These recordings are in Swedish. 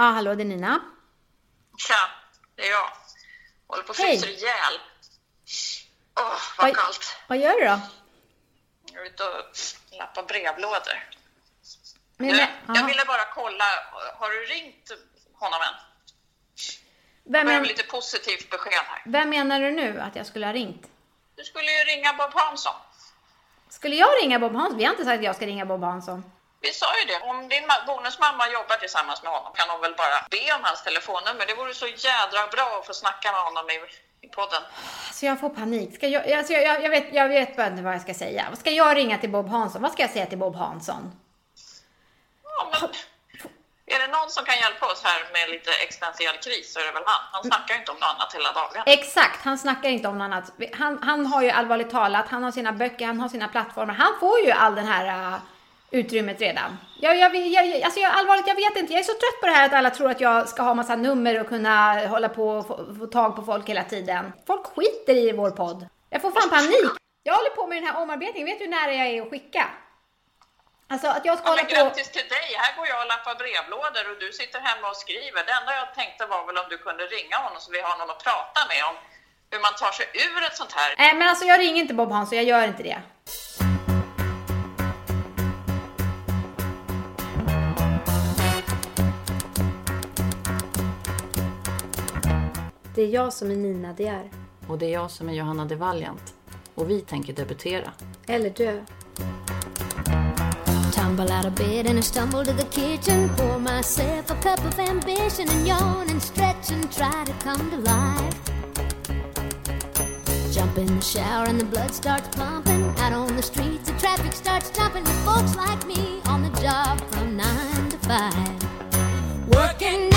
Ja, hallå, det är Nina. Tja, det är jag. Håller på att frysa ihjäl. Åh, vad Vad- kallt. Vad gör du då? Jag är ute och lappar brevlådor. Men, Du, men, jag ville bara kolla, har du ringt honom än? vem, men, lite positivt besked här. vem menar du nu att jag skulle ha ringt? Du skulle ju ringa Bob Hansson. Skulle jag ringa Bob Hansson? Vi har inte sagt att jag ska ringa Bob Hansson. Vi sa ju det, om din ma- bonusmamma jobbar tillsammans med honom kan hon väl bara be om hans telefonnummer. Det vore så jädra bra att få snacka med honom i, i podden. Alltså jag får panik. Ska jag, alltså jag, jag, jag, vet, jag vet bara inte vad jag ska säga. Ska jag ringa till Bob Hansson? Vad ska jag säga till Bob Hansson? Ja, men, är det någon som kan hjälpa oss här med lite existentiell kris så är det väl han. Han snackar ju inte om något annat hela dagen. Exakt, han snackar inte om något annat. Han, han har ju allvarligt talat, han har sina böcker, han har sina plattformar. Han får ju all den här uh, utrymmet redan. Jag, jag, jag, alltså jag, allvarligt, jag vet inte. Jag är så trött på det här att alla tror att jag ska ha massa nummer och kunna hålla på och få, få tag på folk hela tiden. Folk skiter i vår podd. Jag får fan panik. Jag håller på med den här omarbetningen. Vet du hur nära jag är att skicka? Alltså att jag ska Ja, hålla men på... grattis till dig! Här går jag och lappar brevlådor och du sitter hemma och skriver. Det enda jag tänkte var väl om du kunde ringa honom så vi har någon att prata med om hur man tar sig ur ett sånt här. Nej men alltså jag ringer inte Bob Hansson, jag gör inte det. Det är jag som är Nina De är. Och det är jag som är Johanna de Valiant. Och vi tänker debutera. Eller dö. Tumble out of bed and I stumble to the kitchen. Pour myself a cup of ambition and yawn and stretch and try to come to life. Jump in the shower and the blood starts pumping. Out on the streets, the traffic starts jumping with folks like me on the job from nine to five. Working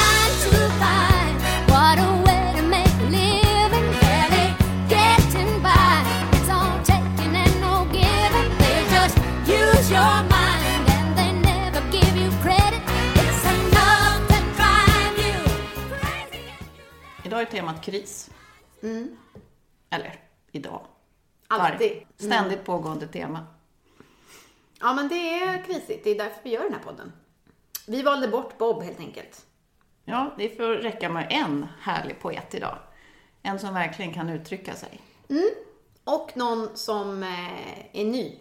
Är temat kris. Eller, idag. Alltid. Var- Ständigt pågående tema. Ja men det är krisigt, det är därför vi gör den här podden. Vi valde bort Bob helt enkelt. Ja, det får räcka med en härlig poet idag. En som verkligen kan uttrycka sig. Och någon som eh, är ny.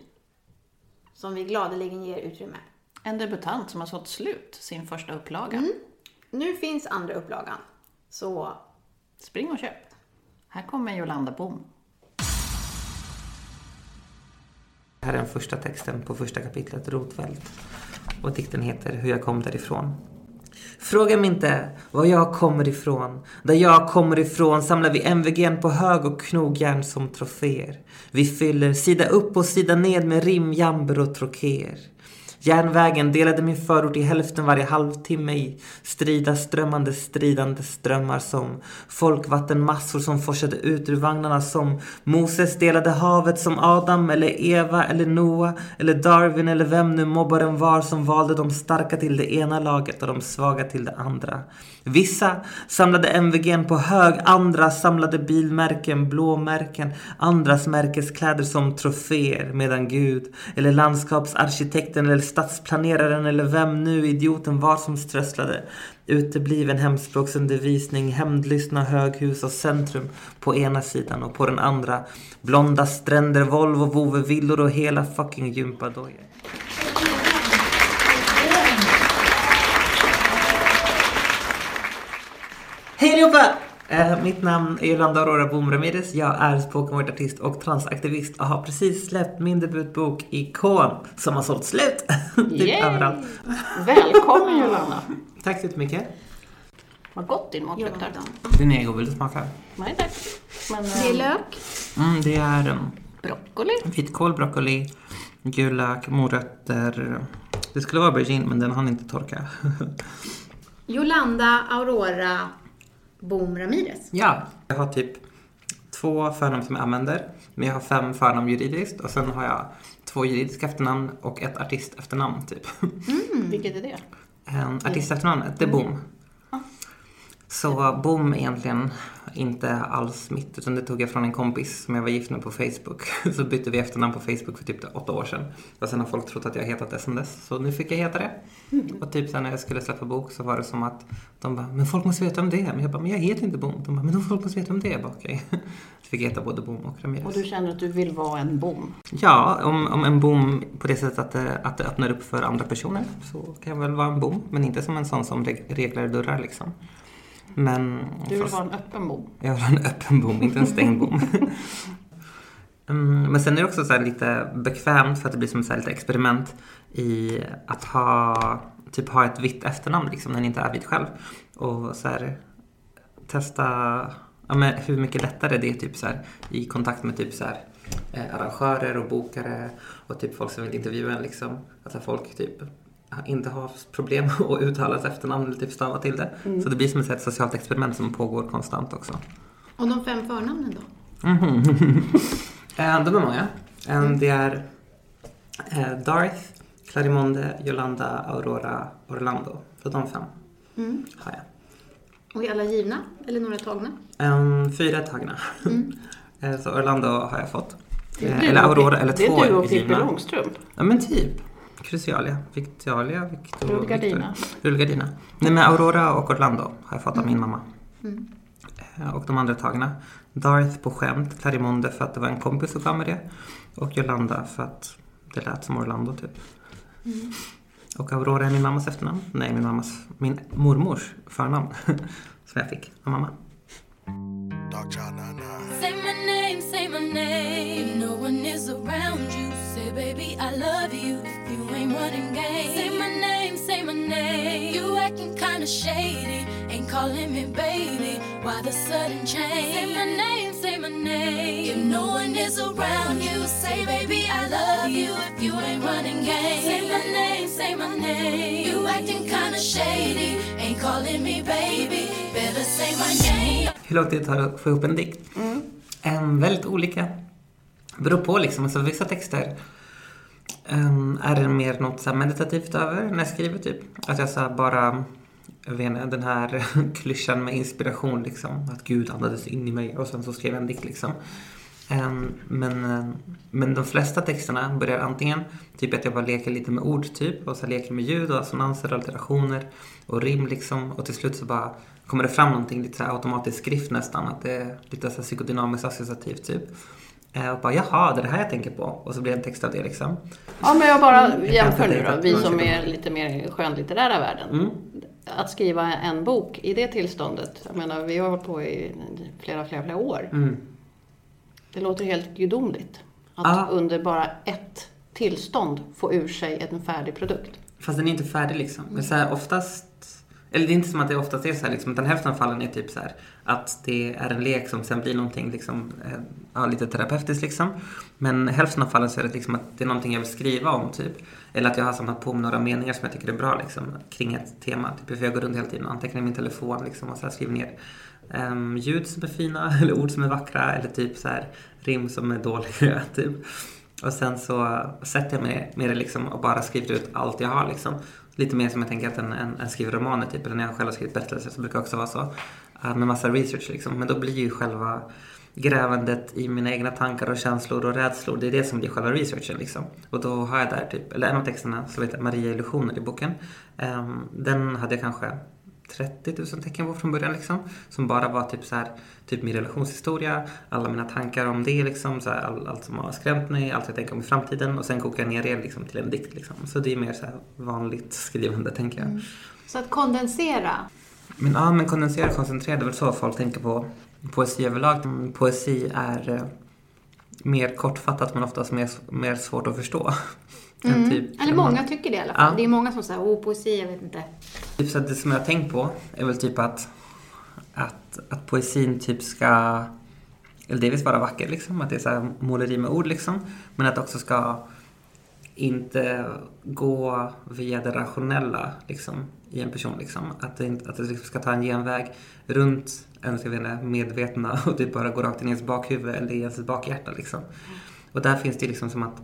Som vi gladeligen ger utrymme. En debutant som har sålt slut sin första upplaga. Nu finns andra upplagan. Så Spring och köp. Här kommer Jolanda Bom. Det här är den första texten på första kapitlet, Rotvält. Och dikten heter Hur jag kom därifrån. Fråga mig inte var jag kommer ifrån. Där jag kommer ifrån samlar vi MVG'n på hög och knogjärn som troféer. Vi fyller sida upp och sida ned med rim, jamber och trokéer. Järnvägen delade min förort i hälften varje halvtimme i strida strömmande stridande strömmar som folkvattenmassor som forsade ut ur vagnarna som Moses delade havet som Adam eller Eva eller Noa eller Darwin eller vem nu mobbaren var som valde de starka till det ena laget och de svaga till det andra. Vissa samlade MVG'n på hög, andra samlade bilmärken, blåmärken, andras märkeskläder som troféer medan Gud eller landskapsarkitekten eller stadsplaneraren eller vem nu idioten var som strösslade utebliven hemspråksundervisning, hämndlystna höghus och centrum på ena sidan och på den andra blonda stränder, Volvo, Vove, villor och hela fucking gympadojor. Hej allihopa! Eh, mitt namn är Yolanda Aurora Boom Ramirez. Jag är spoken word-artist och transaktivist och har precis släppt min debutbok Ikon som har sålt slut. typ överallt. Välkommen Jolanda. Tack så jättemycket. Vad gott din mat luktar. Din egen vill du smaka? Nej tack. Men det är eh, lök. Mm, det är um, broccoli. vitkål, broccoli, gul lök, morötter. Det skulle vara aubergine men den hann inte torka. Jolanda Aurora Boom Ramirez. ja, jag har typ två förnamn som jag använder. Men jag har fem förnamn juridiskt och sen har jag två juridiska efternamn och ett artist efternamn typ. Vilket är det? En artist efternamnet, det är Boom. Så bom egentligen inte alls mitt, utan det tog jag från en kompis som jag var gift med på Facebook. Så bytte vi efternamn på Facebook för typ åtta år sedan. Och sen har folk trott att jag hetat det sen dess, så nu fick jag heta det. Och typ sen när jag skulle släppa bok så var det som att de bara, men folk måste veta om det. Men jag bara, men jag heter inte Bom. De bara, men folk måste veta om det. Jag bara, okej. Så fick jag heta både Bom och Ramirez. Och du känner att du vill vara en bom. Ja, om, om en bom på det sättet att det, att det öppnar upp för andra personer så kan jag väl vara en bom. Men inte som en sån som reg- reglar dörrar liksom. Men... Du vill fast- vara en öppen bom. jag vill ha en öppen bom, inte en stängd bom. Mm, men sen är det också så lite bekvämt för att det blir som så här lite experiment i att ha, typ ha ett vitt efternamn liksom, när ni inte är vit själv. Och så här, testa ja, men hur mycket lättare det är typ så här, i kontakt med typ så här, eh, arrangörer och bokare och typ folk som vill intervjua en. Liksom. Att folk typ inte har problem att uttala ett efternamn eller typ stava till det. Så det blir som ett socialt experiment som pågår konstant också. Och de fem förnamnen då? Eh, de är många. Eh, Det är eh, Darth, Clarimonde, Yolanda, Aurora, Orlando. Så de fem har jag. Och är alla givna? Eller några tagna? Eh, Fyra är tagna. Eh, Så Orlando har jag fått. Eh, Du Eller Aurora, Pippi- eller Det två är du och Pippi givna. Långstrump. Ja men typ. Crucialia, Victalia, Victor, Rullgardina. Victor. Rullgardina. Nej men Aurora och Orlando har jag fått av min mamma. Eh, Och de andra tagna. Darth på skämt, Clarimonde för att det var en kompis som gav mig det. Och Yolanda för att det lät som Orlando typ. Och Aurora är min mammas efternamn. Nej, min mammas, min mormors förnamn. som jag fick av mamma. Dog Child 99. Say my name, say my name. No one is around you, say, baby, I love you. Ain't running game, say my name, say my name. You acting kinda shady, ain't calling me baby. Why the sudden change? Say my name, say my name. If no one is around you, say, baby, I love you. If you ain't running game, say my name, say my name. You acting kinda shady, ain't calling me baby. Better say my name. Hur lång tid tar det att få ihop en dikt? Em, väldigt olika. Beror på liksom. Alltså, vissa texter Um, är det mer något så meditativt över när jag skriver typ. Att jag så bara, jag vet inte, den här klyschan med inspiration liksom. Att Gud andades in i mig och sen så skrev jag en dikt liksom. Um, men, eh, men de flesta texterna börjar antingen typ att jag bara leker lite med ord typ och så leker med ljud och assonanser och alterationer och rim liksom och till slut så bara kommer det fram någonting lite så här automatisk skrift nästan att det är lite så här psykodynamiskt associativt typ. Eh, Och bara jaha, det är det här jag tänker på och så blir det en text av det liksom. Ja, men jag bara kan jämför nu då, vi som är lite mer skönlitterära världen. Mm. Att skriva en bok i det tillståndet, jag menar vi har hållit på i flera, flera, flera år. Mm. Det låter helt gudomligt. Att Ja. under bara ett tillstånd få ur sig en färdig produkt. Fast den är inte färdig liksom. Men så här, oftast, eller det är inte som att det oftast är så här liksom, utan hälften av fallen är typ så här att det är en lek som sen blir någonting liksom, eh, ja, lite terapeutiskt liksom. Men hälften av fallen så är det liksom att det är någonting jag vill skriva om typ. Eller att jag har samlat på mig några meningar som jag tycker är bra liksom, kring ett tema. Typ, för jag går runt hela tiden och antecknar i min telefon liksom, och så här skriver ner um, ljud som är fina eller ord som är vackra eller typ så här rim som är dåliga typ. Och sen så sätter jag mig med det liksom och bara skriver ut allt jag har liksom. Lite mer som jag tänker att en, en, en skriver romaner typ, eller när jag själv har skrivit berättelser så brukar det också vara så. Uh, med massa research liksom. Men då blir ju själva grävandet i mina egna tankar och känslor och rädslor, det är det som blir själva researchen liksom. Och då har jag där typ, eller en av texterna, som heter Maria Illusioner i boken. Um, den hade jag kanske 30 000 tecken på från början liksom. Som bara var typ så här, typ min relationshistoria, alla mina tankar om det liksom, så här, all, allt som har skrämt mig, allt jag tänker om i framtiden och sen kokar jag ner det liksom till en dikt liksom. Så det är mer så här vanligt skrivande tänker jag. Så att kondensera. Men ja, men kondensera, koncentrera, det är väl så folk tänker på poesi överlag. Mm, Poesi är eh, mer kortfattat men oftast mer, mer svårt att förstå. Än typ, Eller många tycker det i alla fall. Ja. Det är många som säger, åh poesi, jag vet inte. Typ så att det som jag har tänkt på är väl typ att, att, att poesin typ ska, eller delvis vara vacker liksom, att det är så här måleri med ord liksom, men att det också ska inte gå via det rationella liksom, i en person. Liksom. Att det, inte- att det liksom ska ta en genväg runt ens inte, medvetna och det bara går rakt in i ens bakhuvud eller i ens bakhjärta. Liksom. Och där finns det liksom som att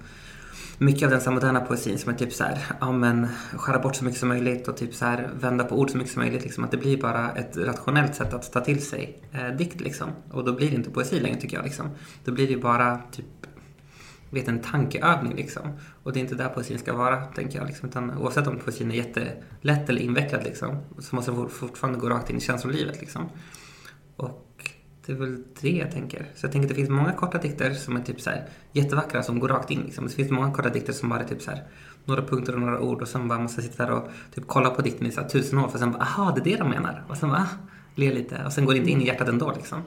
mycket av den så här moderna poesin som är typ så här, ja men skära bort så mycket som möjligt och typ så här vända på ord så mycket som möjligt. Liksom, att det blir bara ett rationellt sätt att ta till sig eh, dikt liksom. Och då blir det inte poesi längre tycker jag liksom. Då blir det ju bara typ vet, en tankeövning liksom. Och det är inte där poesin ska vara, tänker jag. Liksom. Utan oavsett om poesin är jättelätt eller invecklad liksom, så måste den fortfarande gå rakt in i känslolivet liksom. Och det är väl det jag tänker. Så jag tänker att det finns många korta dikter som är typ så här jättevackra som går rakt in. Liksom. Det finns många korta dikter som bara är typ så här några punkter och några ord och sen bara måste sitta där och typ kolla på dikten i så här tusen år för sen bara aha, det är det de menar. Och sen bara ah, le lite och sen går det inte in i hjärtat ändå liksom.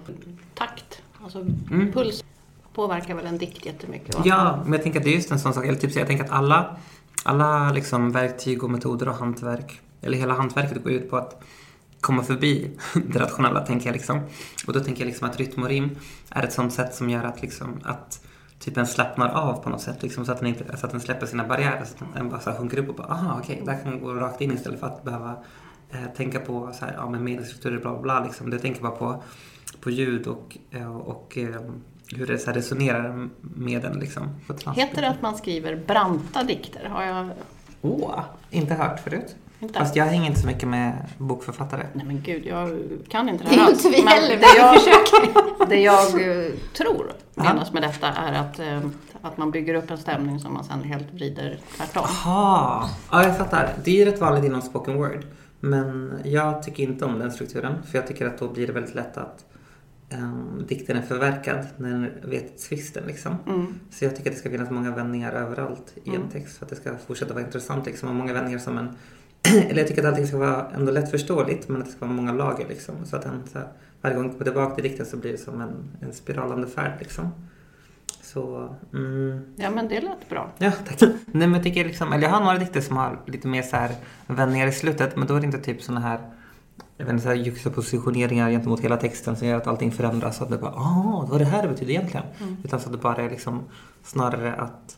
Takt, alltså Mm. puls påverkar väl en dikt jättemycket. va? Ja, men jag tänker att det är just en sån sak. Eller typ så jag tänker att alla, alla liksom verktyg och metoder och hantverk, eller hela hantverket går ut på att komma förbi det rationella, tänker jag liksom. Och då tänker jag liksom att rytm och rim är ett sånt sätt som gör att liksom att typ den slappnar av på något sätt, liksom, så, att den inte, så att den släpper sina barriärer. Så att den bara så här sjunker upp och bara, aha, okej, där kan den gå rakt in istället för att behöva eh, tänka på så här, ja, men medelstrukturer, bla bla bla. Liksom. Jag tänker bara på, på ljud och, eh, och eh, hur det så här resonerar med den. Liksom, Heter det att man skriver branta dikter? Har jag... Åh, inte hört förut. Inte? Fast jag hänger inte så mycket med bokförfattare. Nej men gud, jag kan inte det Det är här inte vi heller, det jag, försöker. det jag eh, tror menas med detta är att, eh, att man bygger upp en stämning som man sen helt vrider tvärtom. Jaha, ja jag fattar. Det är ju rätt vanligt inom spoken word. Men jag tycker inte om den strukturen. För jag tycker att då blir det väldigt lätt att um, dikten är förverkad när den vet tvisten liksom. Mm. Så jag tycker att det ska finnas många vändningar överallt i Mm. en text för att det ska fortsätta vara intressant liksom. Och många vändningar som en... Eller jag tycker att allting ska vara ändå lättförståeligt men att det ska vara många lager liksom. Så att den, så här, varje gång går tillbaka till dikten så blir det som en, en spiralande färd liksom. Så, mm, Ja men det lät bra. Ja, tack. Nej men jag tycker liksom, eller jag har några dikter som har lite mer så här vändningar i slutet, men då är det inte typ såna här jag vet inte, så här juxtapositioneringar gentemot hela texten som gör att allting förändras. Så att det bara, ah, det var det här betyder egentligen. Utan så att det bara är liksom snarare att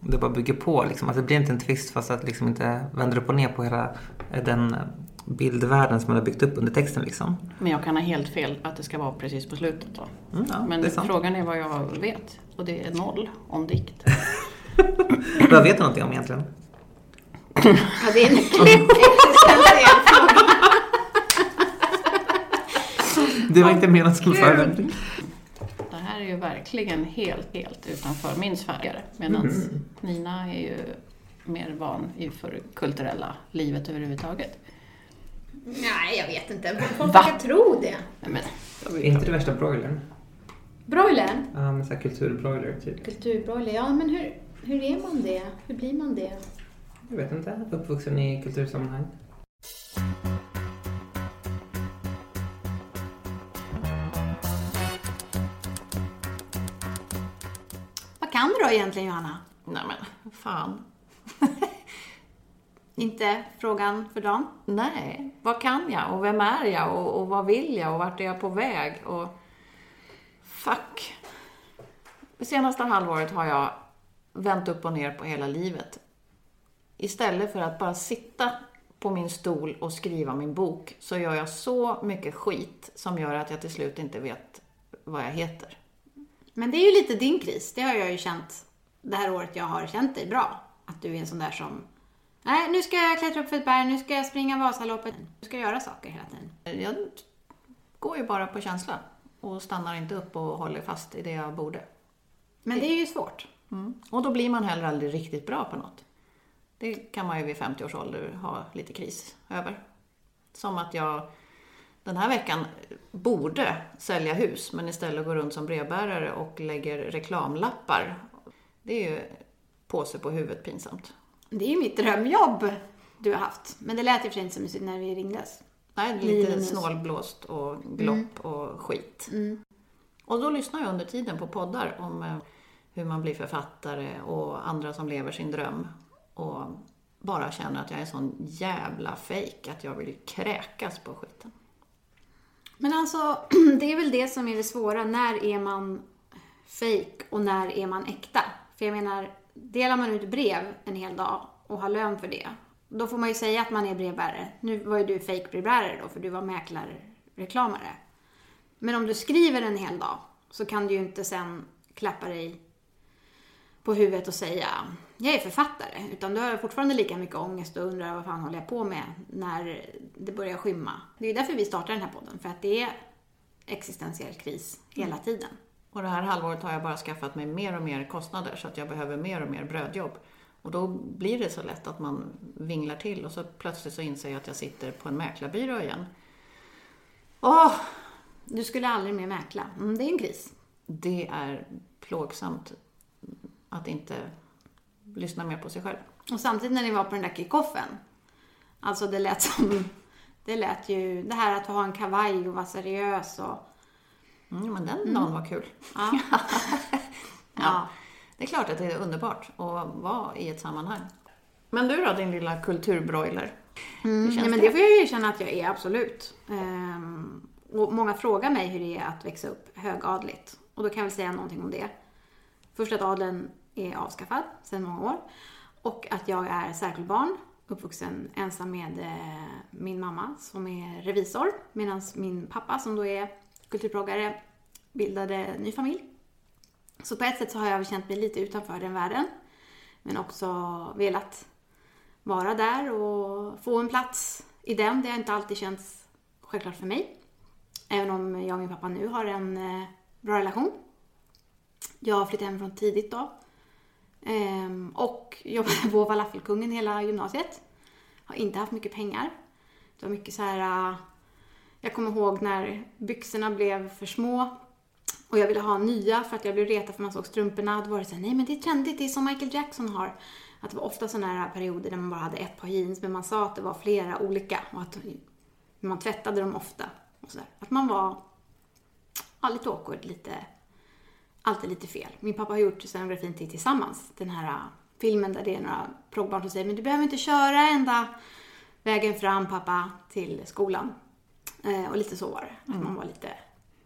det bara bygger på liksom. Att det blir inte en twist fast att liksom inte vänder upp och ner på hela eh, den bildvärlden som man har byggt upp under texten liksom. Men jag kan ha helt fel att det ska vara precis på slutet då. Mm, ja, Men är frågan är vad jag vet. Och det är noll om dikt. Vad vet du någonting om egentligen? Ja, det är en. Det var inte menat som. Det här är ju verkligen helt, helt utanför min sfär. Medan Mhm. Nina är ju mer van i för det kulturella livet överhuvudtaget. Nej, jag vet inte. Folk Va? ska tro det. Nej, men, Är inte det värsta broilern? Broilern? Ja, men såhär kulturbroiler typ. Kulturbroiler, ja men hur, hur är man det? Hur blir man det? Jag vet inte. Uppvuxen i kultursammanhang. Då egentligen Johanna? nej men, fan. Inte frågan för dagen. Nej, vad kan jag och vem är jag och, och vad vill jag och vart är jag på väg och fuck. Det senaste halvåret har jag vänt upp och ner på hela livet. Istället för att bara sitta på min stol och skriva min bok så gör jag så mycket skit som gör att jag till slut inte vet vad jag heter. Men det är ju lite din kris. Det har jag ju känt det här året jag har känt dig bra. Att du är en sån där som Nej, nu ska jag klättra upp för ett berg, nu ska jag springa Vasaloppet. Du ska göra saker hela tiden. Jag går ju bara på känsla och stannar inte upp och håller fast i det jag borde. Men det är ju svårt. Mm. Och då blir man heller aldrig riktigt bra på något. Det kan man ju vid 50 års ålder ha lite kris över. Som att jag den här veckan borde sälja hus men istället går runt som brevbärare och lägger reklamlappar. Det är ju påse på huvudet pinsamt. Det är ju mitt drömjobb du har haft. Men det lät ju för sig inte så mysigt när vi ringdes. Nej, lite Linus. snålblåst och glopp och skit. Mm. Och då lyssnar jag under tiden på poddar om eh, hur man blir författare och andra som lever sin dröm. Och bara känner att jag är en sån jävla fejk att jag vill kräkas på skiten. Men alltså, det är väl det som är det svåra. När är man fake och när är man äkta? För jag menar, delar man ut brev en hel dag och har lön för det, då får man ju säga att man är brevbärare. Nu var ju du fake brevbärare då, för du var mäklarreklamare. Men om du skriver en hel dag så kan du ju inte sen klappa dig på huvudet och säga jag är författare. Utan då har jag fortfarande lika mycket ångest och undrar vad fan håller jag på med när det börjar skymma. Det är därför vi startar den här podden. För att det är existentiell kris hela tiden. Och det här halvåret har jag bara skaffat mig mer och mer kostnader så att jag behöver mer och mer brödjobb. Och då blir det så lätt att man vinglar till och så plötsligt så inser jag att jag sitter på en mäklarbyrå igen. Åh, Du skulle aldrig mer mäkla. Mm, det är en kris. det är plågsamt att inte lyssna mer på sig själv. Och samtidigt när ni var på den där kickoffen. Alltså det lät som... Det lät ju... Det här att ha en kavaj och vara seriös och... Mm, men den dagen var kul. Ja. ja. Det är klart att det är underbart att vara i ett sammanhang. Men du då, din lilla kulturbroiler? Känns Nej, men det får jag ju erkänna att jag är, absolut. Ehm, och många frågar mig hur det är att växa upp högadligt. Och då kan jag väl säga någonting om det. Först att adeln är avskaffad sedan många år. Och att jag är särkullbarn, uppvuxen ensam med eh, min mamma som är revisor. Medan min pappa som då är kulturproggare bildade ny familj. Så på ett sätt så har jag väl känt mig lite utanför den världen. Men också velat vara där och få en plats i den. Det har inte alltid känts självklart för mig. Även om jag och min pappa nu har en eh, bra relation. Jag flyttade hemifrån tidigt då. Ehm, och jobbade på Falafelkungen hela gymnasiet. Har inte haft mycket pengar. Det var mycket så här... Äh, jag kommer ihåg när byxorna blev för små och jag ville ha nya för att jag blev retad för man såg strumporna. Då var det så här, nej men det är trendigt, det är som Michael Jackson har. Att det var ofta sådana här perioder där man bara hade ett par jeans, men man sa att det var flera olika och att man tvättade dem ofta. Och så där. Att man var ja, lite awkward, lite, alltid lite fel. Min pappa har gjort scenografin till Tillsammans, den här äh, filmen där det är några proggbarn som säger, men du behöver inte köra ända vägen fram pappa till skolan. Eh, och lite så var det, att man var lite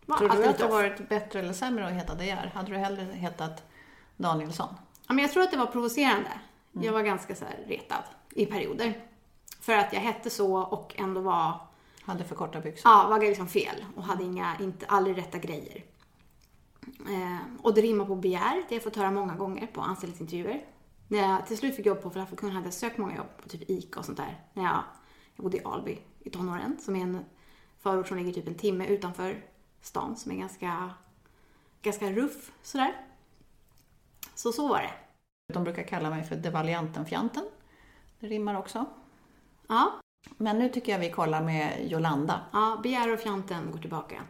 var Tror du att det varit bättre eller sämre att heta DR? Hade du hellre hetat Danielsson? Ja, men jag tror att det var provocerande. Jag var ganska så retad i perioder. För att jag hette så och ändå var, Hade för korta byxor? ja, var liksom fel och hade inga, inte, aldrig rätta grejer. Eh, och det rimmar på begär, det har jag fått höra många gånger på anställningsintervjuer. När jag till slut fick jobb på Falafelkungen hade jag sökt många jobb på typ ICA och sånt där. När jag, jag bodde i Alby i tonåren, som är en förort som ligger typ en timme utanför stan, som är ganska, ganska ruff sådär. Så så var det. De brukar kalla mig för devaljanten-fjanten. Det rimmar också. Ja, Men nu tycker jag vi kollar med Jolanda. ja begär och fjanten går tillbaka.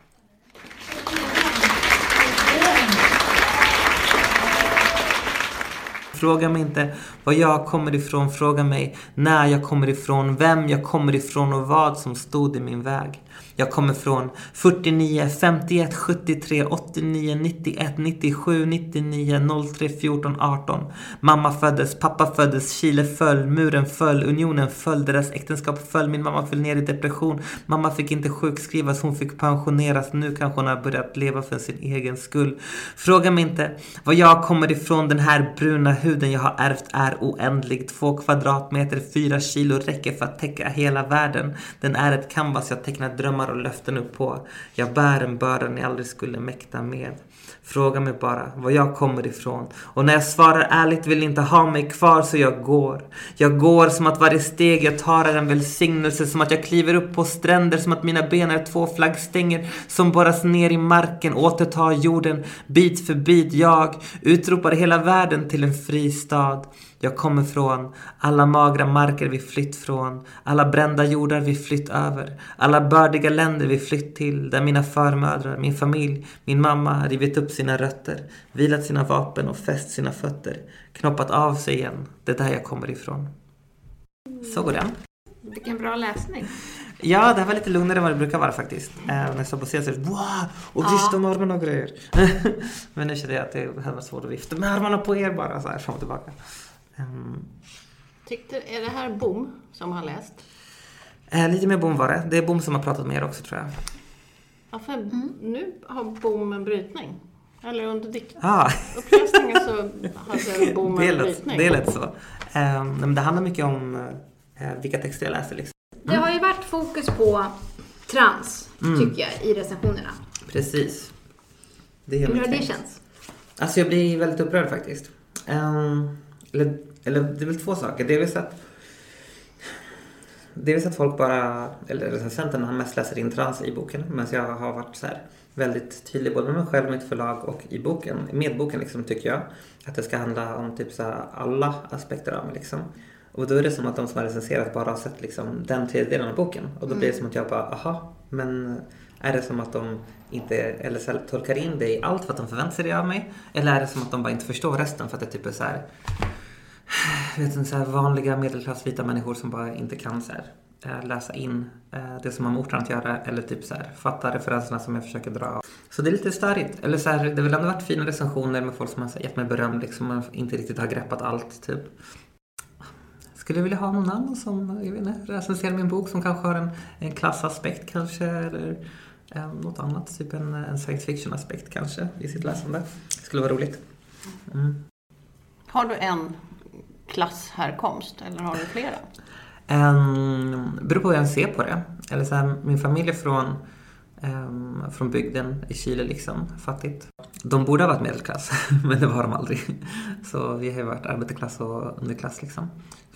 Fråga mig inte var jag kommer ifrån, fråga mig när jag kommer ifrån, vem jag kommer ifrån och vad som stod i min väg. Jag kommer från 49, 51, 73, 89, 91, 97, 99, 03, 14, 18. Mamma föddes, pappa föddes, Chile föll, muren föll, unionen föll, deras äktenskap föll, min mamma föll ner i depression. Mamma fick inte sjukskrivas, hon fick pensioneras. Nu kanske hon har börjat leva för sin egen skull. Fråga mig inte var jag kommer ifrån, den här bruna huden jag har ärvt är oändlig. Två kvadratmeter, fyra kilo räcker för att täcka hela världen. Den är ett canvas jag tecknat drömmar och löften upp på. Jag bär en börda ni aldrig skulle mäkta med. Fråga mig bara var jag kommer ifrån. Och när jag svarar ärligt vill ni inte ha mig kvar så jag går. Jag går som att varje steg jag tar är en välsignelse. Som att jag kliver upp på stränder. Som att mina ben är två flaggstänger som borras ner i marken. Återtar jorden bit för bit. Jag utropar hela världen till en fri stad. Jag kommer från alla magra marker vi flytt från, alla brända jordar vi flytt över, alla bördiga länder vi flytt till, där mina förmödrar, min familj, min mamma rivit upp sina rötter, vilat sina vapen och fäst sina fötter, knoppat av sig igen. Det är där jag kommer ifrån. Så går den. Vilken bra läsning. Ja, det här var lite lugnare än vad det brukar vara faktiskt. Eh, när jag stod på scen så wow! Och vifta med armarna och grejer. Men nu kände jag att det varit svårt att vifta med armarna på er bara så här fram och tillbaka. Ehm, Tyckte, är det här Bom som har läst? Eh, lite mer Bom var det. Det är Bom som har pratat med er också tror jag. Ja, för nu har Bom en brytning. Eller under dikt- Ah, så hade Bom det en brytning. det lät så. Eh, det handlar mycket om eh, vilka texter jag läser liksom. Det har ju varit fokus på trans, tycker jag, i recensionerna. Precis. Det är Hur har det känts? Alltså jag blir väldigt upprörd faktiskt. Ehm, eller eller det är väl två saker. Delvis att Dels att folk bara, eller recensenten, han mest läser in trans i boken. Men jag har varit så här väldigt tydlig både med mig själv, mitt förlag och i boken. Med boken liksom tycker jag att det ska handla om typ så alla aspekter av mig liksom. Och då är det som att de som har recenserat bara har sett liksom den tredjedelen av boken. Och då blir det som att jag bara, aha, men är det som att de inte, eller så tolkar in det i allt för att de förväntar sig det av mig? Eller är det som att de bara inte förstår resten för att det typ är så här vet inte, så här vanliga medelklass vita människor som bara inte kan så här, eh, läsa in eh, det som har med orten att göra eller typ så här, fatta referenserna som jag försöker dra. Så det är lite störigt. Eller så här, det har väl ändå varit fina recensioner med folk som har här, gett mig beröm liksom man inte riktigt har greppat allt typ. Skulle jag vilja ha någon annan som jag vet inte, recenserar min bok som kanske har en, en klassaspekt kanske eller eh, något annat, typ en, en science fiction aspekt kanske i sitt läsande. Det skulle vara roligt. Mm. Har du en klasshärkomst eller har du flera? Um, beror på hur jag ser på det. Eller så här, min familj är från, um, från bygden i Chile, liksom, fattigt. De borde ha varit medelklass, men det var de aldrig. Så vi har ju varit arbetarklass och underklass. Liksom.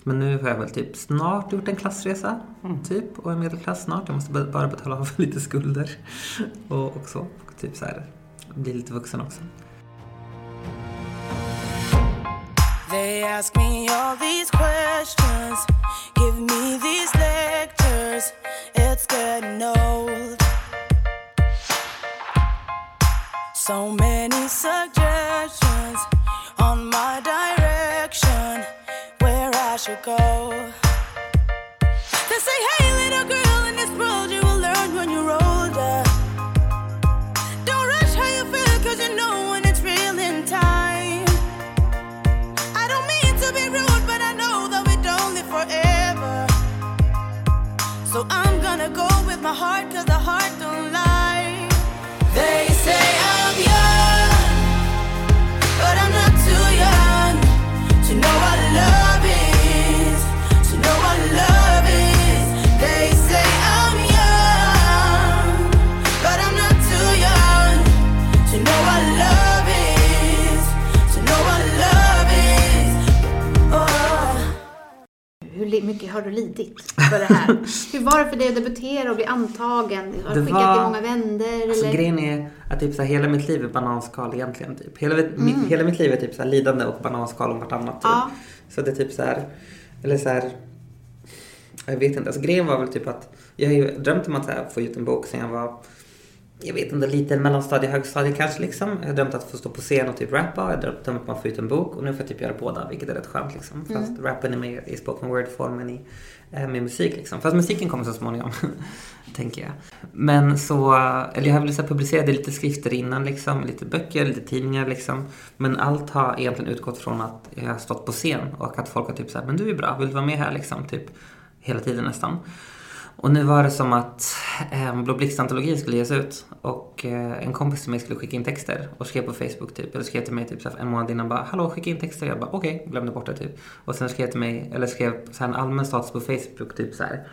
Men nu har jag väl typ snart gjort en klassresa, typ, och är medelklass snart. Jag måste bara betala av lite skulder och, och så. Och typ så här, bli lite vuxen också. They ask me all these questions, give me these lectures. It's getting old. So many suggestions on my direction, where I should go. My heart, cause the heart har du lidit för det här? Hur var det för dig att debutera och bli antagen? Har du skickat var- många vänner? Alltså, eller? grejen är att typ, så här, hela mitt liv är bananskal egentligen. Typ. Hela, mitt, Mm. hela mitt liv är typ så här, lidande och bananskal om vartannat. Typ. Ja. Så det är typ så här, eller så här, jag vet inte. Alltså, grejen var väl typ att jag har ju drömt om att här, få ut en bok sen jag var jag vet inte, lite mellanstadie, högstadie kanske liksom. Jag har drömt att få stå på scen och typ rappa. Jag har drömt om att få ut en bok och nu får jag typ göra båda, vilket är rätt skönt liksom. Fast rappen är mer i spoken word-formen i, eh, med musik liksom. Fast musiken kommer så småningom, tänker jag. Men så, eller jag har väl så publicerat lite skrifter innan liksom, lite böcker, lite tidningar liksom. Men allt har egentligen utgått från att jag har stått på scen och att folk har typ såhär, men du är bra, vill du vara med här liksom? Typ hela tiden nästan. Och nu var det som att eh, Blå Blixt-antologin skulle ges ut och eh, en kompis till mig skulle skicka in texter och skrev på Facebook typ, eller skrev till mig typ så en månad innan bara Hallå, skicka in texter. Jag bara okej, glömde bort det typ. Och sen skrev till mig, eller skrev såhär en allmän status på Facebook typ så här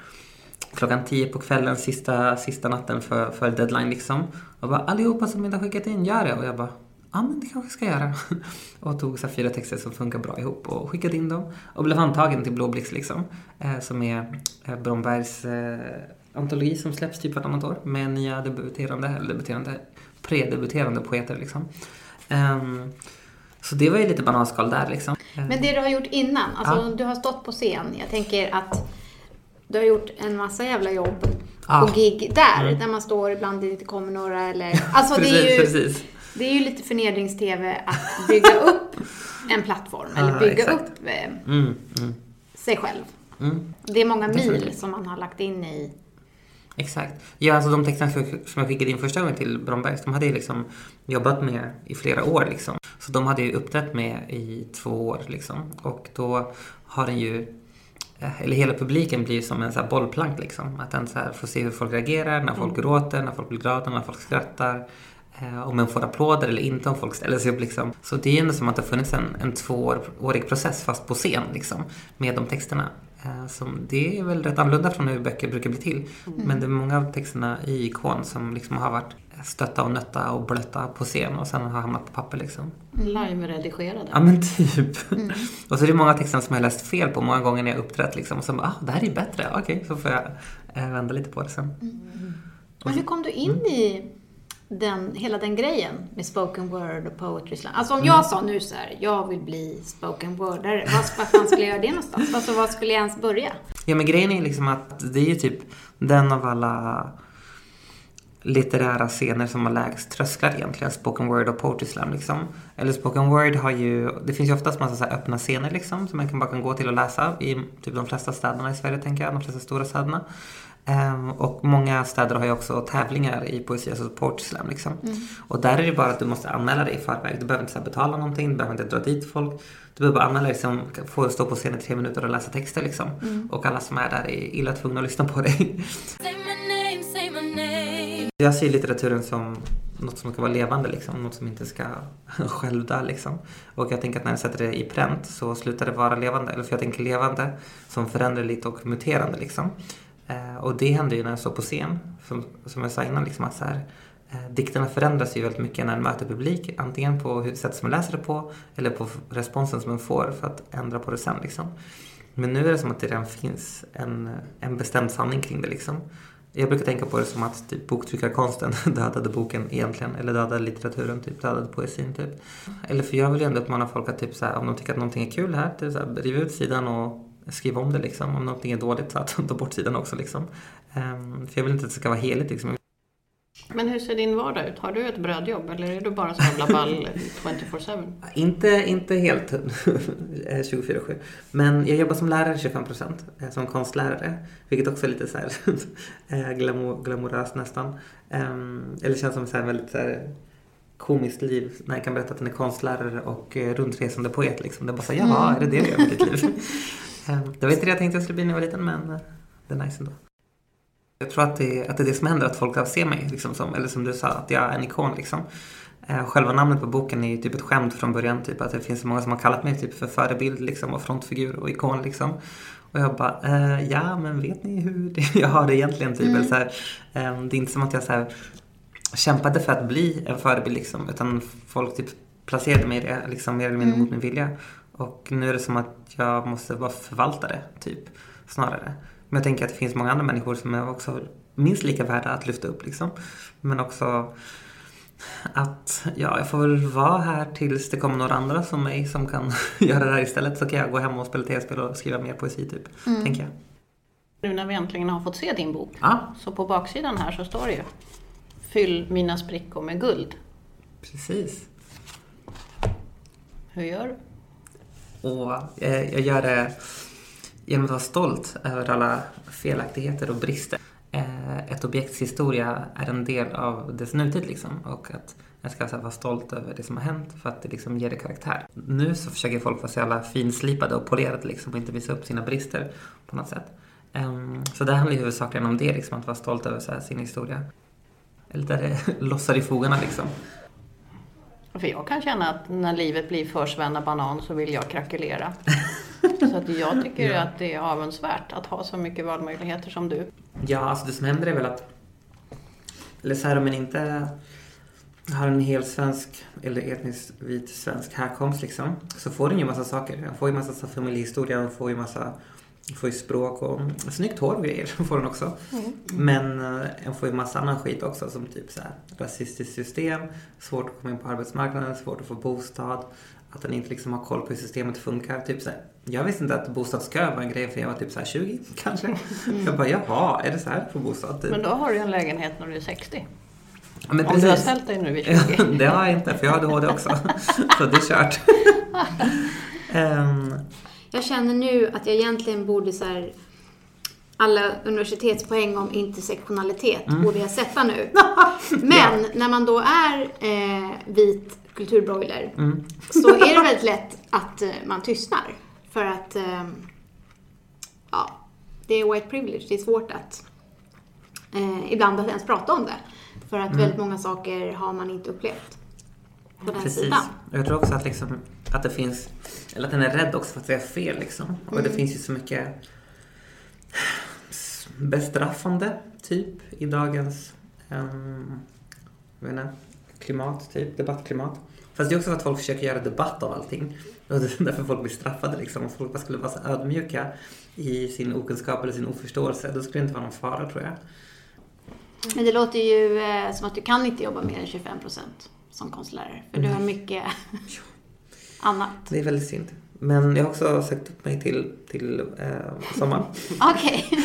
klockan tio på kvällen, sista, sista natten för, för deadline liksom. Och bara allihopa som inte har skickat in, gör det. Och jag bara ja men det kanske jag ska göra. och tog så fyra texter som funkar bra ihop och skickade in dem. Och blev antagen till Blå Blixt liksom. Eh, som är eh, Brombergs eh, antologi som släpps typ vartannat år. Med nya debuterande, eller debuterande, predebuterande poeter liksom. Ehm, så det var ju lite bananskal där liksom. Eh, Men det du har gjort innan, alltså Ja. du har stått på scen. Jag tänker att du har gjort en massa jävla jobb på gig där, Mm. där man står ibland det inte kommer några eller... Alltså det precis, är ju, precis. Det är ju lite förnedrings-tv att bygga upp en plattform, eller bygga exakt. upp eh, Mm, mm, sig själv. mm. Det är många mil som man har lagt in i... Exakt. Ja, alltså de texterna som jag- jag skickade in första gången till Brombergs, de hade jag liksom jobbat med i flera år liksom. Så de hade ju uppträtt med i två år liksom. Och då har den ju, eh, eller hela publiken blir som en så bollplank liksom. Att den så får se hur folk reagerar, när folk gråter, när folk blir glada, när folk skrattar. Eh, om man får applåder eller inte, om folk ställer sig upp liksom. Så det är ändå som att det har funnits en, en tvåårig process fast på scen liksom. Med de texterna. Eh, Som, det är väl rätt annorlunda från hur böcker brukar bli till. Men det är många av texterna i Ikon som liksom har varit stötta och nötta och blötta på scen och sen har hamnat på papper liksom. Live-redigerade. Ja men typ. Och så är det många texter som jag har läst fel på många gånger när jag uppträtt liksom. Och så bara, ah, det här är ju bättre. Okej, så får jag eh, vända lite på det sen. Men hur kom du in i den, hela den grejen med spoken word och poetry slam? Alltså om jag sa nu så här, jag vill bli spoken wordare, vad vad fan skulle jag göra det någonstans? Alltså vad skulle jag ens börja? Ja men grejen är liksom att det är ju typ den av alla litterära scener som har lägst trösklar egentligen, spoken word och poetry slam liksom. Eller spoken word har ju, det finns ju oftast massa så öppna scener liksom som man kan bara kan gå till och läsa i typ de flesta städerna i Sverige tänker jag, de flesta stora städerna. Ehm, och många städer har ju också tävlingar i poesi, alltså poetry slam liksom. Och där är det bara att du måste anmäla dig i förväg. Du behöver inte här, betala någonting, du behöver inte dra dit folk. Du behöver bara anmäla dig som få stå på scen i tre minuter och läsa texter liksom. Och alla som är där är illa tvungna att lyssna på dig. Name. Jag ser litteraturen som något som ska vara levande, liksom. något som inte ska självdö. Liksom. Och jag tänker att när jag sätter det i pränt så slutar det vara levande. Eller för jag tänker levande som föränderligt och muterande. Liksom. Eh, och det händer ju när jag står på scen. Som, som jag sa innan, liksom, att så här, eh, dikterna förändras ju väldigt mycket när en möter publik. Antingen på sättet som man läser det på eller på responsen som man får för att ändra på det sen. Liksom. Men nu är det som att det redan finns en, en bestämd sanning kring det. Liksom. Jag brukar tänka på det som att typ, boktryckarkonsten dödade boken egentligen. Eller dödade litteraturen, typ, dödade poesin. Typ. Eller för jag vill ju ändå uppmana folk att typ, så här, om de tycker att någonting är kul här, typ, så här, riv ut sidan och skriv om det. Liksom. Om någonting är dåligt, så att ta bort sidan också. Liksom. Ehm, för jag vill inte att det ska vara heligt. Liksom. Men hur ser din vardag ut? Har du ett brödjobb eller är du bara så jävla ball 24-7? Inte, inte helt eh, 24-7. Men jag jobbar som lärare 25 procent. Som konstlärare. Vilket också är lite så här eh, glamour, glamoröst nästan. Ehm, Eller känns som så här väldigt så här, komiskt liv. När jag kan berätta att den är konstlärare och eh, rundresande poet. Liksom. Det är bara så jaha, är det det du gör med ditt liv? Det var inte det jag tänkte jag skulle bli när jag var liten men eh, det är nice ändå. Jag tror att det, att det är det som händer, att folk ser mig liksom, som, eller som du sa, att jag är en ikon liksom. Eh, Själva namnet på boken är ju typ ett skämt från början, typ att det finns så många som har kallat mig typ för förebild liksom och frontfigur och ikon liksom. Och jag bara, eh, ja men vet ni hur det, jag har det egentligen typ? Eller så här, eh, det är inte som att jag så här, kämpade för att bli en förebild liksom, utan folk typ placerade mig i det liksom mer eller mindre mot min vilja. Och nu är det som att jag måste vara förvaltare, typ, snarare. Men jag tänker att det finns många andra människor som är också minst lika värda att lyfta upp liksom. Men också att ja, jag får väl vara här tills det kommer några andra som mig som kan göra det här istället. Så kan jag gå hem och spela tv-spel och skriva mer poesi typ, tänker jag. Nu när vi äntligen har fått se din bok, Ja, så på baksidan här så står det ju Fyll mina sprickor med guld. precis. Hur gör du? Och eh, jag, gör det genom att vara stolt över alla felaktigheter och brister. Eh, ett objekts historia är en del av dess nutid liksom. Och att jag ska alltså vara stolt över det som har hänt för att det liksom ger det karaktär. Nu så försöker folk vara så jävla finslipade och polerade liksom och inte visa upp sina brister på något sätt. Ehm, så det handlar ju huvudsakligen om det, liksom, att vara stolt över så här, sin historia. Eller där det lossar i fogarna liksom. För jag kan känna att när livet blir för Svenna Banan så vill jag krackelera. så att jag tycker Ja. att det är avundsvärt att ha så mycket valmöjligheter som du. Ja, alltså det som händer är väl att... Eller så här, om man inte har en hel svensk eller etniskt vit svensk härkomst liksom. Så får den ju massa saker. Den får ju massa familjehistoria, den får ju massa får ju språk och snyggt hår och grejer. får den också. Men eh, den får ju massa annan skit också som typ så här rasistiskt system, svårt att komma in på arbetsmarknaden, svårt att få bostad. Att den inte liksom har koll på hur systemet funkar. Typ så här, jag visste inte att bostadskö var en grej för jag var typ så här 20 kanske. Jag bara jaha, är det så här på bostad? Typ. Men då har du en lägenhet när du är 60. Ja, men Om du har precis. ställt dig nu vid Ja, 20. det har jag inte, för jag har ADHD också. Så det är kört. Ehm, Jag känner nu att jag egentligen borde så här, alla universitetspoäng om intersektionalitet borde jag sätta nu. Men när man då är eh, vit kulturbroiler så är det väldigt lätt att eh, man tystnar. För att eh, ja, det är white privilege. Det är svårt att eh, ibland att ens prata om det. För att väldigt många saker har man inte upplevt på den Precis. sidan. Jag tror också att, liksom, att det finns, eller att den är rädd också för att säga fel liksom. Och det finns ju så mycket bestraffande typ i dagens um, inte, klimat, typ, debattklimat. Fast det är också för att folk försöker göra debatt av allting. Och det är därför folk blir straffade liksom. Om folk bara skulle vara så ödmjuka i sin okunskap eller sin oförståelse, då skulle det inte vara någon fara tror jag. Men det låter ju eh, som att du kan inte jobba mer än 25 procent som konstlärare. För du har mycket annat. Det är väldigt synd. Men jag har också sagt upp mig till, till eh, sommaren. Okej.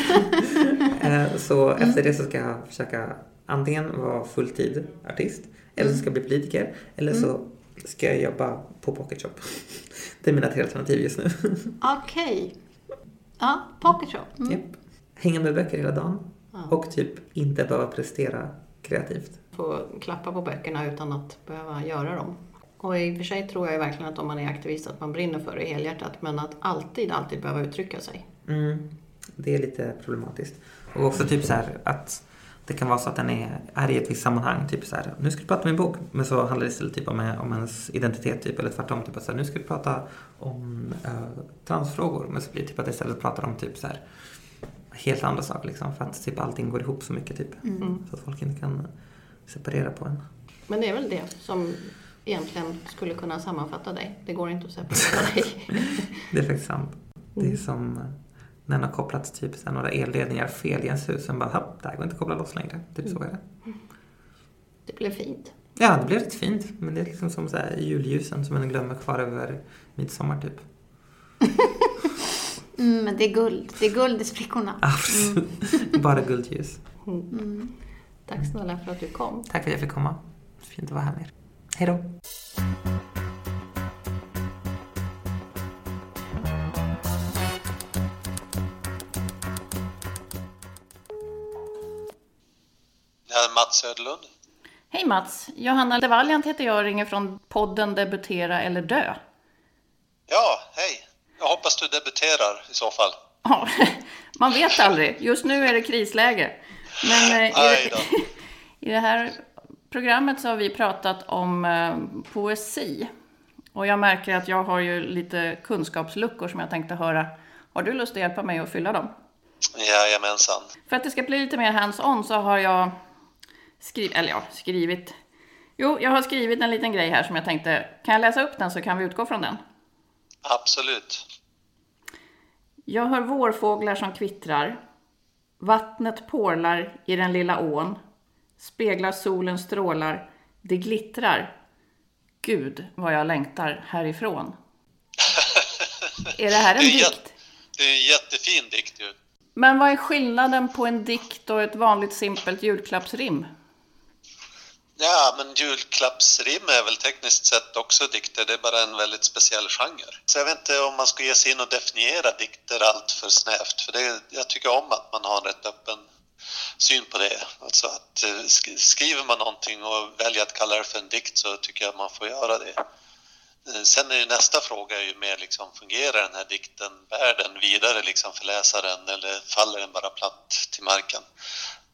Eh, så efter det så ska jag försöka antingen vara fulltid artist, eller så ska jag bli politiker, eller så ska jag jobba på Pocket Shop. Det är mina tre alternativ just nu. Okej. Ja, pocket shop. Mm. Japp. Hänga med böcker hela dagen och typ inte behöva prestera kreativt. Få klappa på böckerna utan att behöva göra dem. Och i och för sig tror jag ju verkligen att om man är aktivist att man brinner för det helhjärtat. Men att alltid, alltid behöva uttrycka sig. Mm. Det är lite problematiskt. Och också typ så här att det kan vara så att den är, är i ett visst sammanhang. Typ så här, nu ska du prata om en bok. Men så handlar det istället typ om, om ens identitet typ. Eller tvärtom. Typ att så här, nu ska du prata om uh, transfrågor. Men så blir det typ att istället pratar om typ så här helt andra saker liksom. För att typ allting går ihop så mycket typ. Så att folk inte kan separera på en. Men det är väl det som egentligen skulle kunna sammanfatta dig. Det går inte att separera dig. Det är faktiskt sant. Det är som eh, när man har kopplat typ så några elledningar fel i ens hus. Sen bara, "Happ, det här går inte att koppla loss längre. Typ så är det. Det blev fint. Ja, det blev rätt fint. Men det är liksom som så här julljusen som man glömmer kvar över midsommar typ. Mm, men det är guld. Det är guld i sprickorna. Absolut. Bara guldljus. Tack snälla för att du kom. Tack för att jag fick komma. Fint att vara här med er. Hej då. Mats Söderlund. Hej Mats! Johanna Levaliant heter jag och ringer från podden Debutera eller dö. Ja, hej. Jag hoppas du debuterar i så fall. Ja, man vet aldrig. Just nu är det krisläge. Men eh, i, i det här programmet så har vi pratat om eh, poesi. Och jag märker att jag har ju lite kunskapsluckor som jag tänkte höra. Har du lust att hjälpa mig att fylla dem? Jajamensan. För att det ska bli lite mer hands-on så har jag skrivit, eller ja, skrivit. Jo, jag har skrivit en liten grej här som jag tänkte, kan jag läsa upp den så kan vi utgå från den? Absolut. Jag hör vårfåglar som kvittrar. Vattnet porlar i den lilla ån. Speglar solens strålar. Det glittrar. Gud, vad jag längtar härifrån. Är det här en Det dikt? Det är en jättefin dikt ju. Men vad är skillnaden på en dikt och ett vanligt simpelt julklappsrim? Ja, men julklappsrim är väl tekniskt sett också dikter. Det är bara en väldigt speciell genre. Så jag vet inte om man ska ge sig in och definiera dikter allt för snävt. För det, jag tycker om att man har en rätt öppen syn på det. Alltså att eh, skriver man någonting och väljer att kalla det för en dikt så tycker jag att man får göra det. Eh, sen är ju nästa fråga är ju mer liksom, fungerar den här dikten, bär den vidare liksom för läsaren eller faller den bara platt till marken?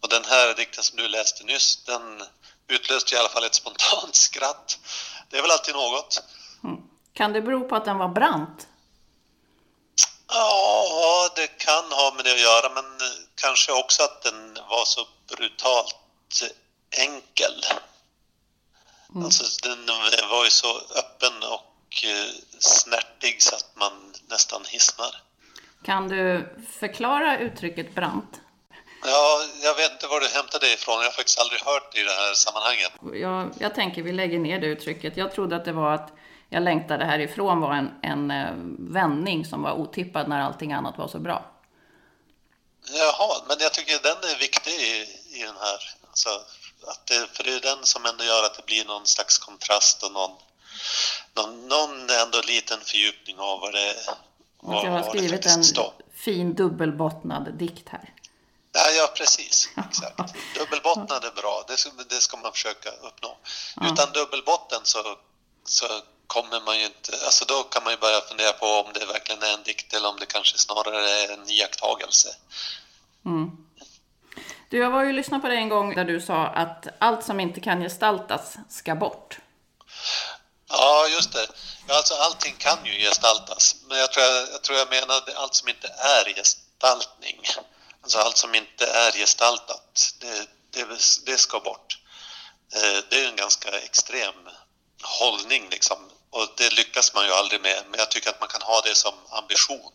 Och den här dikten som du läste nyss, den utlöste i alla fall ett spontant skratt. Det är väl alltid något. Mm. Kan det bero på att den var brant? Ja, det kan ha med det att göra, men kanske också att den var så brutalt enkel. Alltså, den var ju så öppen och eh, snärtig så att man nästan hissnar. Kan du förklara uttrycket brant? Ja, jag vet inte var du hämtade det ifrån. Jag har faktiskt aldrig hört det i det här sammanhanget. Jag, jag tänker vi lägger ner det uttrycket. Jag trodde att det var att jag längtade härifrån var en, en eh, vändning som var otippad när allting annat var så bra. Jaha, men jag tycker den är viktig i, i den här. Alltså, att det, för det är den som ändå gör att det blir någon slags kontrast och någon, någon, någon ändå liten fördjupning av vad det Och jag har skrivit en står. fin dubbelbottnad dikt här. Ja, ja, precis. Exakt. Dubbelbottnad är bra. Det ska, det ska man försöka uppnå. Utan dubbelbotten så, så kommer man ju inte... Alltså då kan man ju börja fundera på om det verkligen är en dikt eller om det kanske snarare är en iakttagelse. Du, jag var ju och lyssnade på dig en gång där du sa att allt som inte kan gestaltas ska bort. Ja, just det. Ja, alltså allting kan ju gestaltas. Men jag tror jag, jag, tror jag menade allt som inte är gestaltning. Alltså allt som inte är gestaltat, det, det, det ska bort. Eh, Det är en ganska extrem hållning liksom. Och det lyckas man ju aldrig med. Men jag tycker att man kan ha det som ambition.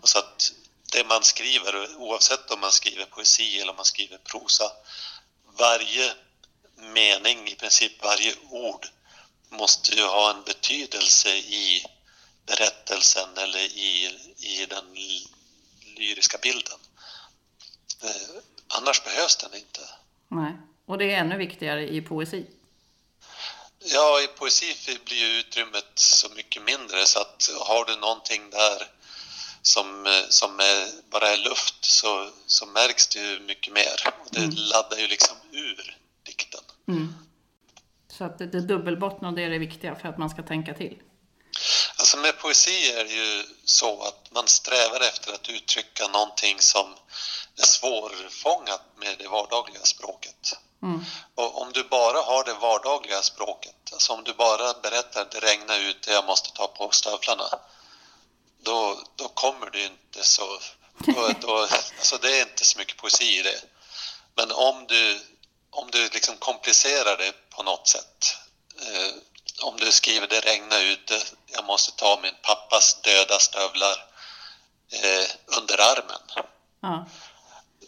Och så att det man skriver, oavsett om man skriver poesi eller om man skriver prosa, varje mening, i princip varje ord, måste ju ha en betydelse i berättelsen eller i, i den lyriska bilden. Eh, annars behövs den inte. Nej. Och det är ännu viktigare i poesi. Ja, i poesi blir ju utrymmet så mycket mindre så att har du någonting där som, eh, som är, bara är luft så, så märks det ju mycket mer. Och det laddar ju liksom ur dikten. Så att det, det dubbelbottnade är det viktiga för att man ska tänka till. Alltså med poesi är det ju så att man strävar efter att uttrycka någonting som är svårfångat med det vardagliga språket. Och om du bara har det vardagliga språket, alltså om du bara berättar det regnar ute, jag måste ta på stövlarna, då, då kommer du inte så... Då, då, alltså det är inte så mycket poesi i det. Men om du, om du liksom komplicerar det på något sätt, eh, om du skriver det regnar ute, jag måste ta min pappas döda stövlar eh, under armen, Ja.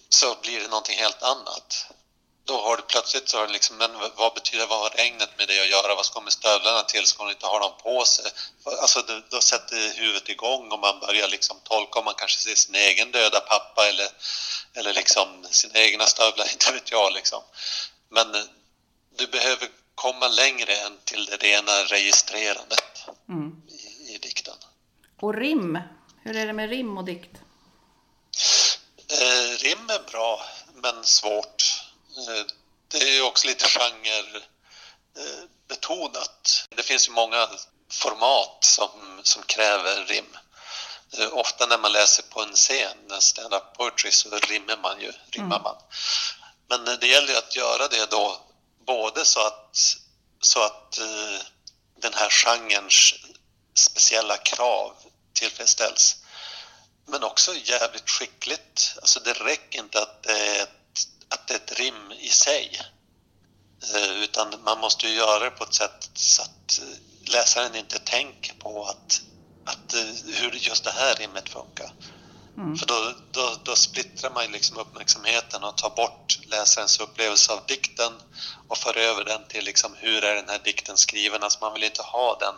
så blir det någonting helt annat. Då har du plötsligt så har du liksom, men vad betyder, vad har regnet med det att göra? Vad ska med stövlarna till? Ska hon inte ha dem på sig? Alltså då, då sätter huvudet igång och man börjar liksom tolka om man kanske ser sin egen döda pappa eller, eller liksom sina egna stövlar, inte vet jag liksom. Men du behöver komma längre än till det rena registrerandet i, i dikten. Och rim. Hur är det med rim och dikt? Eh, rim är bra, men svårt. Eh, det är ju också lite genre eh, betonat. Det finns ju många format som, som kräver rim. Eh, ofta när man läser på en scen, en stand-up poetry, så rimmar man ju. Rimmar man. Men det gäller ju att göra det då både så att, så att den här genrens speciella krav tillfredsställs men också jävligt skickligt. Alltså det räcker inte att det är ett, att det är ett rim i sig. Eh, Utan man måste ju göra det på ett sätt så att eh, läsaren inte tänker på att, att eh, hur just det här rimmet funkar. För då, då, då splittrar man liksom uppmärksamheten och tar bort läsarens upplevelse av dikten och för över den till liksom hur är den här dikten skriven. Alltså man vill inte ha den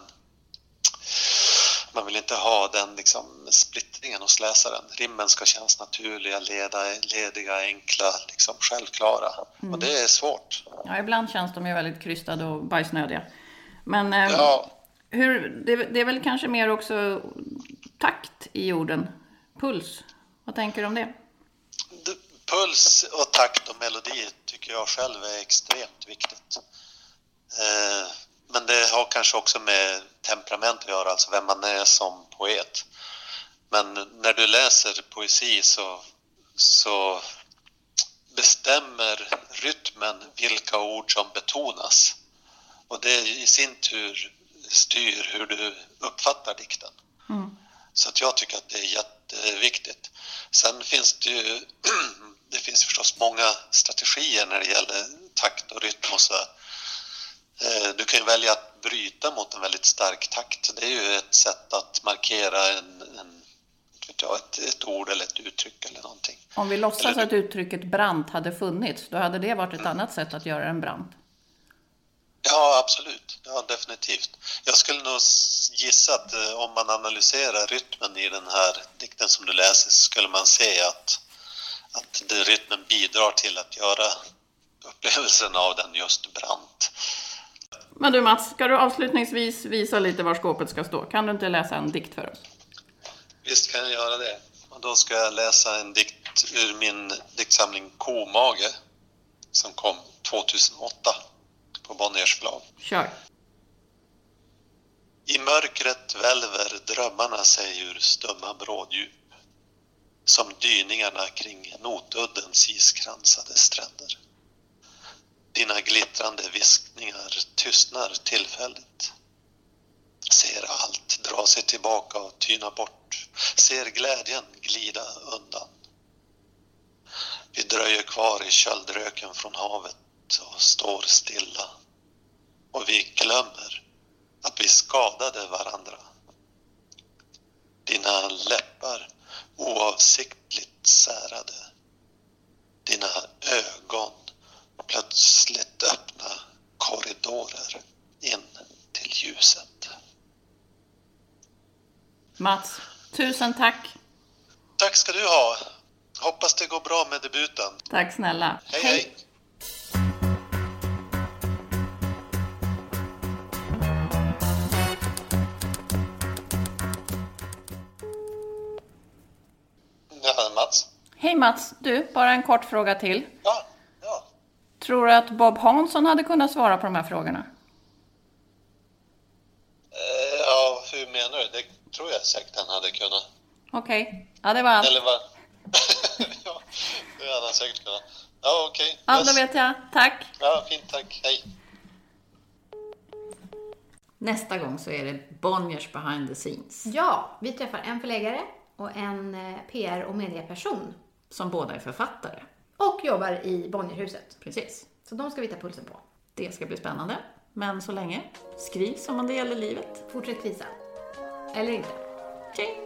man vill inte ha den liksom splittringen hos läsaren. Rimmen ska kännas naturliga, leda, lediga, enkla, liksom självklara. Och det är svårt. Ja, ibland känns de ju väldigt krystade och bajsnödiga. Men eh, Ja, hur, det, det är väl kanske mer också takt i orden. Puls. Vad tänker du om det? d- puls och takt och melodi tycker jag själv är extremt viktigt. Eh, men det har kanske också med temperament att göra, alltså vem man är som poet. Men när du läser poesi så, så bestämmer rytmen vilka ord som betonas. Och det i sin tur styr hur du uppfattar dikten. Så att jag tycker att det är jätteviktigt. Sen finns det ju det finns förstås många strategier när det gäller takt och rytm och så. Eh, Du kan ju välja att bryta mot en väldigt stark takt. Det är ju ett sätt att markera en, en, ett, ett ord eller ett uttryck eller någonting. Om vi låtsas Eller att uttrycket brant hade funnits, då hade det varit ett annat sätt att göra en brant. Ja, absolut. Ja, definitivt. Jag skulle nog gissa att eh, om man analyserar rytmen i den här dikten som du läser så skulle man se att, att rytmen bidrar till att göra upplevelsen av den just brant. Men du Mats, ska du avslutningsvis visa lite var skåpet ska stå? Kan du inte läsa en dikt för oss? Visst kan jag göra det. Och då ska jag läsa en dikt ur min diktsamling Komage som kom 2008 på Bonniers förlag. Kör. I mörkret välver drömmarna sig ur stumma bråddjup som dyningarna kring Notuddens iskransade stränder. Dina glittrande viskningar tystnar tillfälligt. Ser allt dra sig tillbaka och tyna bort. Ser glädjen glida undan. Vi dröjer kvar i köldröken från havet och står stilla. Och vi glömmer att vi skadade varandra. Dina läppar oavsiktligt särade. Dina ögon plötsligt öppna korridorer in till ljuset. Mats, tusen tack. Tack ska du ha. Hoppas det går bra med debuten. Tack snälla. Hej, hej. Ja, Mats? Hej Mats, du, bara en kort fråga till. Ja, ja. Tror du att Bob Hansson hade kunnat svara på de här frågorna? Eh, Ja, hur menar du? Det tror jag säkert han hade kunnat. Okej, ja det var allt. Eller vad? ja, det hade han säkert kunnat. Ja, okej. Ja, Yes. då vet jag. Tack. Ja, fint tack. Hej. Nästa gång så är det Bonniers behind the scenes. Ja, vi träffar en förläggare och en eh, PR och medieperson Som båda är författare. och jobbar i Bonnierhuset. Precis. Så de ska vi ta pulsen på. Det ska bli spännande. Men så länge, skriv som om det gäller livet. Fortsätt krisa. Eller inte. Okej.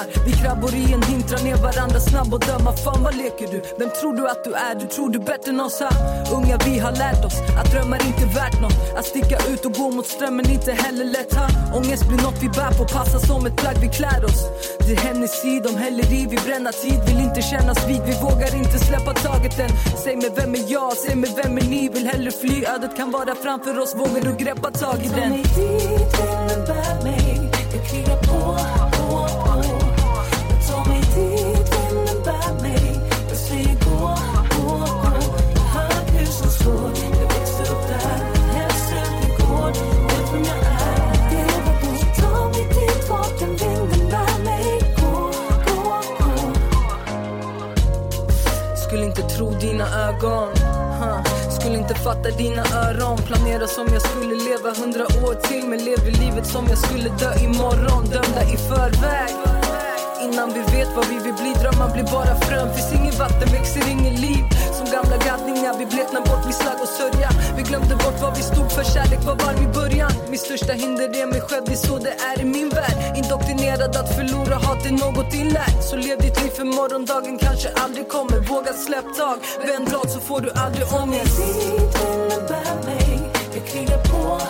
Drömmar Vi krabbor i en hint, drar ner varandra snabb och döma. Fan vad leker du? Vem tror du att du är? Du tror du är bättre än oss här? Unga vi har lärt oss att drömmar inte är värt något. Att sticka ut och gå mot strömmen inte heller lätt ha Ångest blir något vi bär på, passar som ett plagg vi klär oss Det är Hennessy, de häller i, vi bränner tid Vill inte kännas vid, vi vågar inte släppa taget än. Säg mig vem är jag, säg mig vem är ni? Vill hellre fly, ödet kan vara framför oss. Vågar du greppa tag i den? Ta mig dit, innebär mig Jag krigar på. Dina ögon. Huh. Skulle inte fatta dina öron. Planera som jag skulle leva hundra år till Men lever livet som jag skulle dö imorgon. Dömda i förväg. Innan vi vet vad vi vill bli. Drömmar blir bara frön Finns inget vatten, växer inget liv gamla gaddningar Vi bleknar bort vid slag och sörja Vi glömde bort vad vi stod för. Kärlek var varm i början. Mitt största hinder är mig själv. Det är så det är i min värld. Indoktrinerad att förlora hat är något inlärt Så lev ditt liv för morgondagen kanske aldrig kommer. Våga släpp tag. Vänd blad så får du aldrig ångest. Dit, bär mig. Jag krigar på,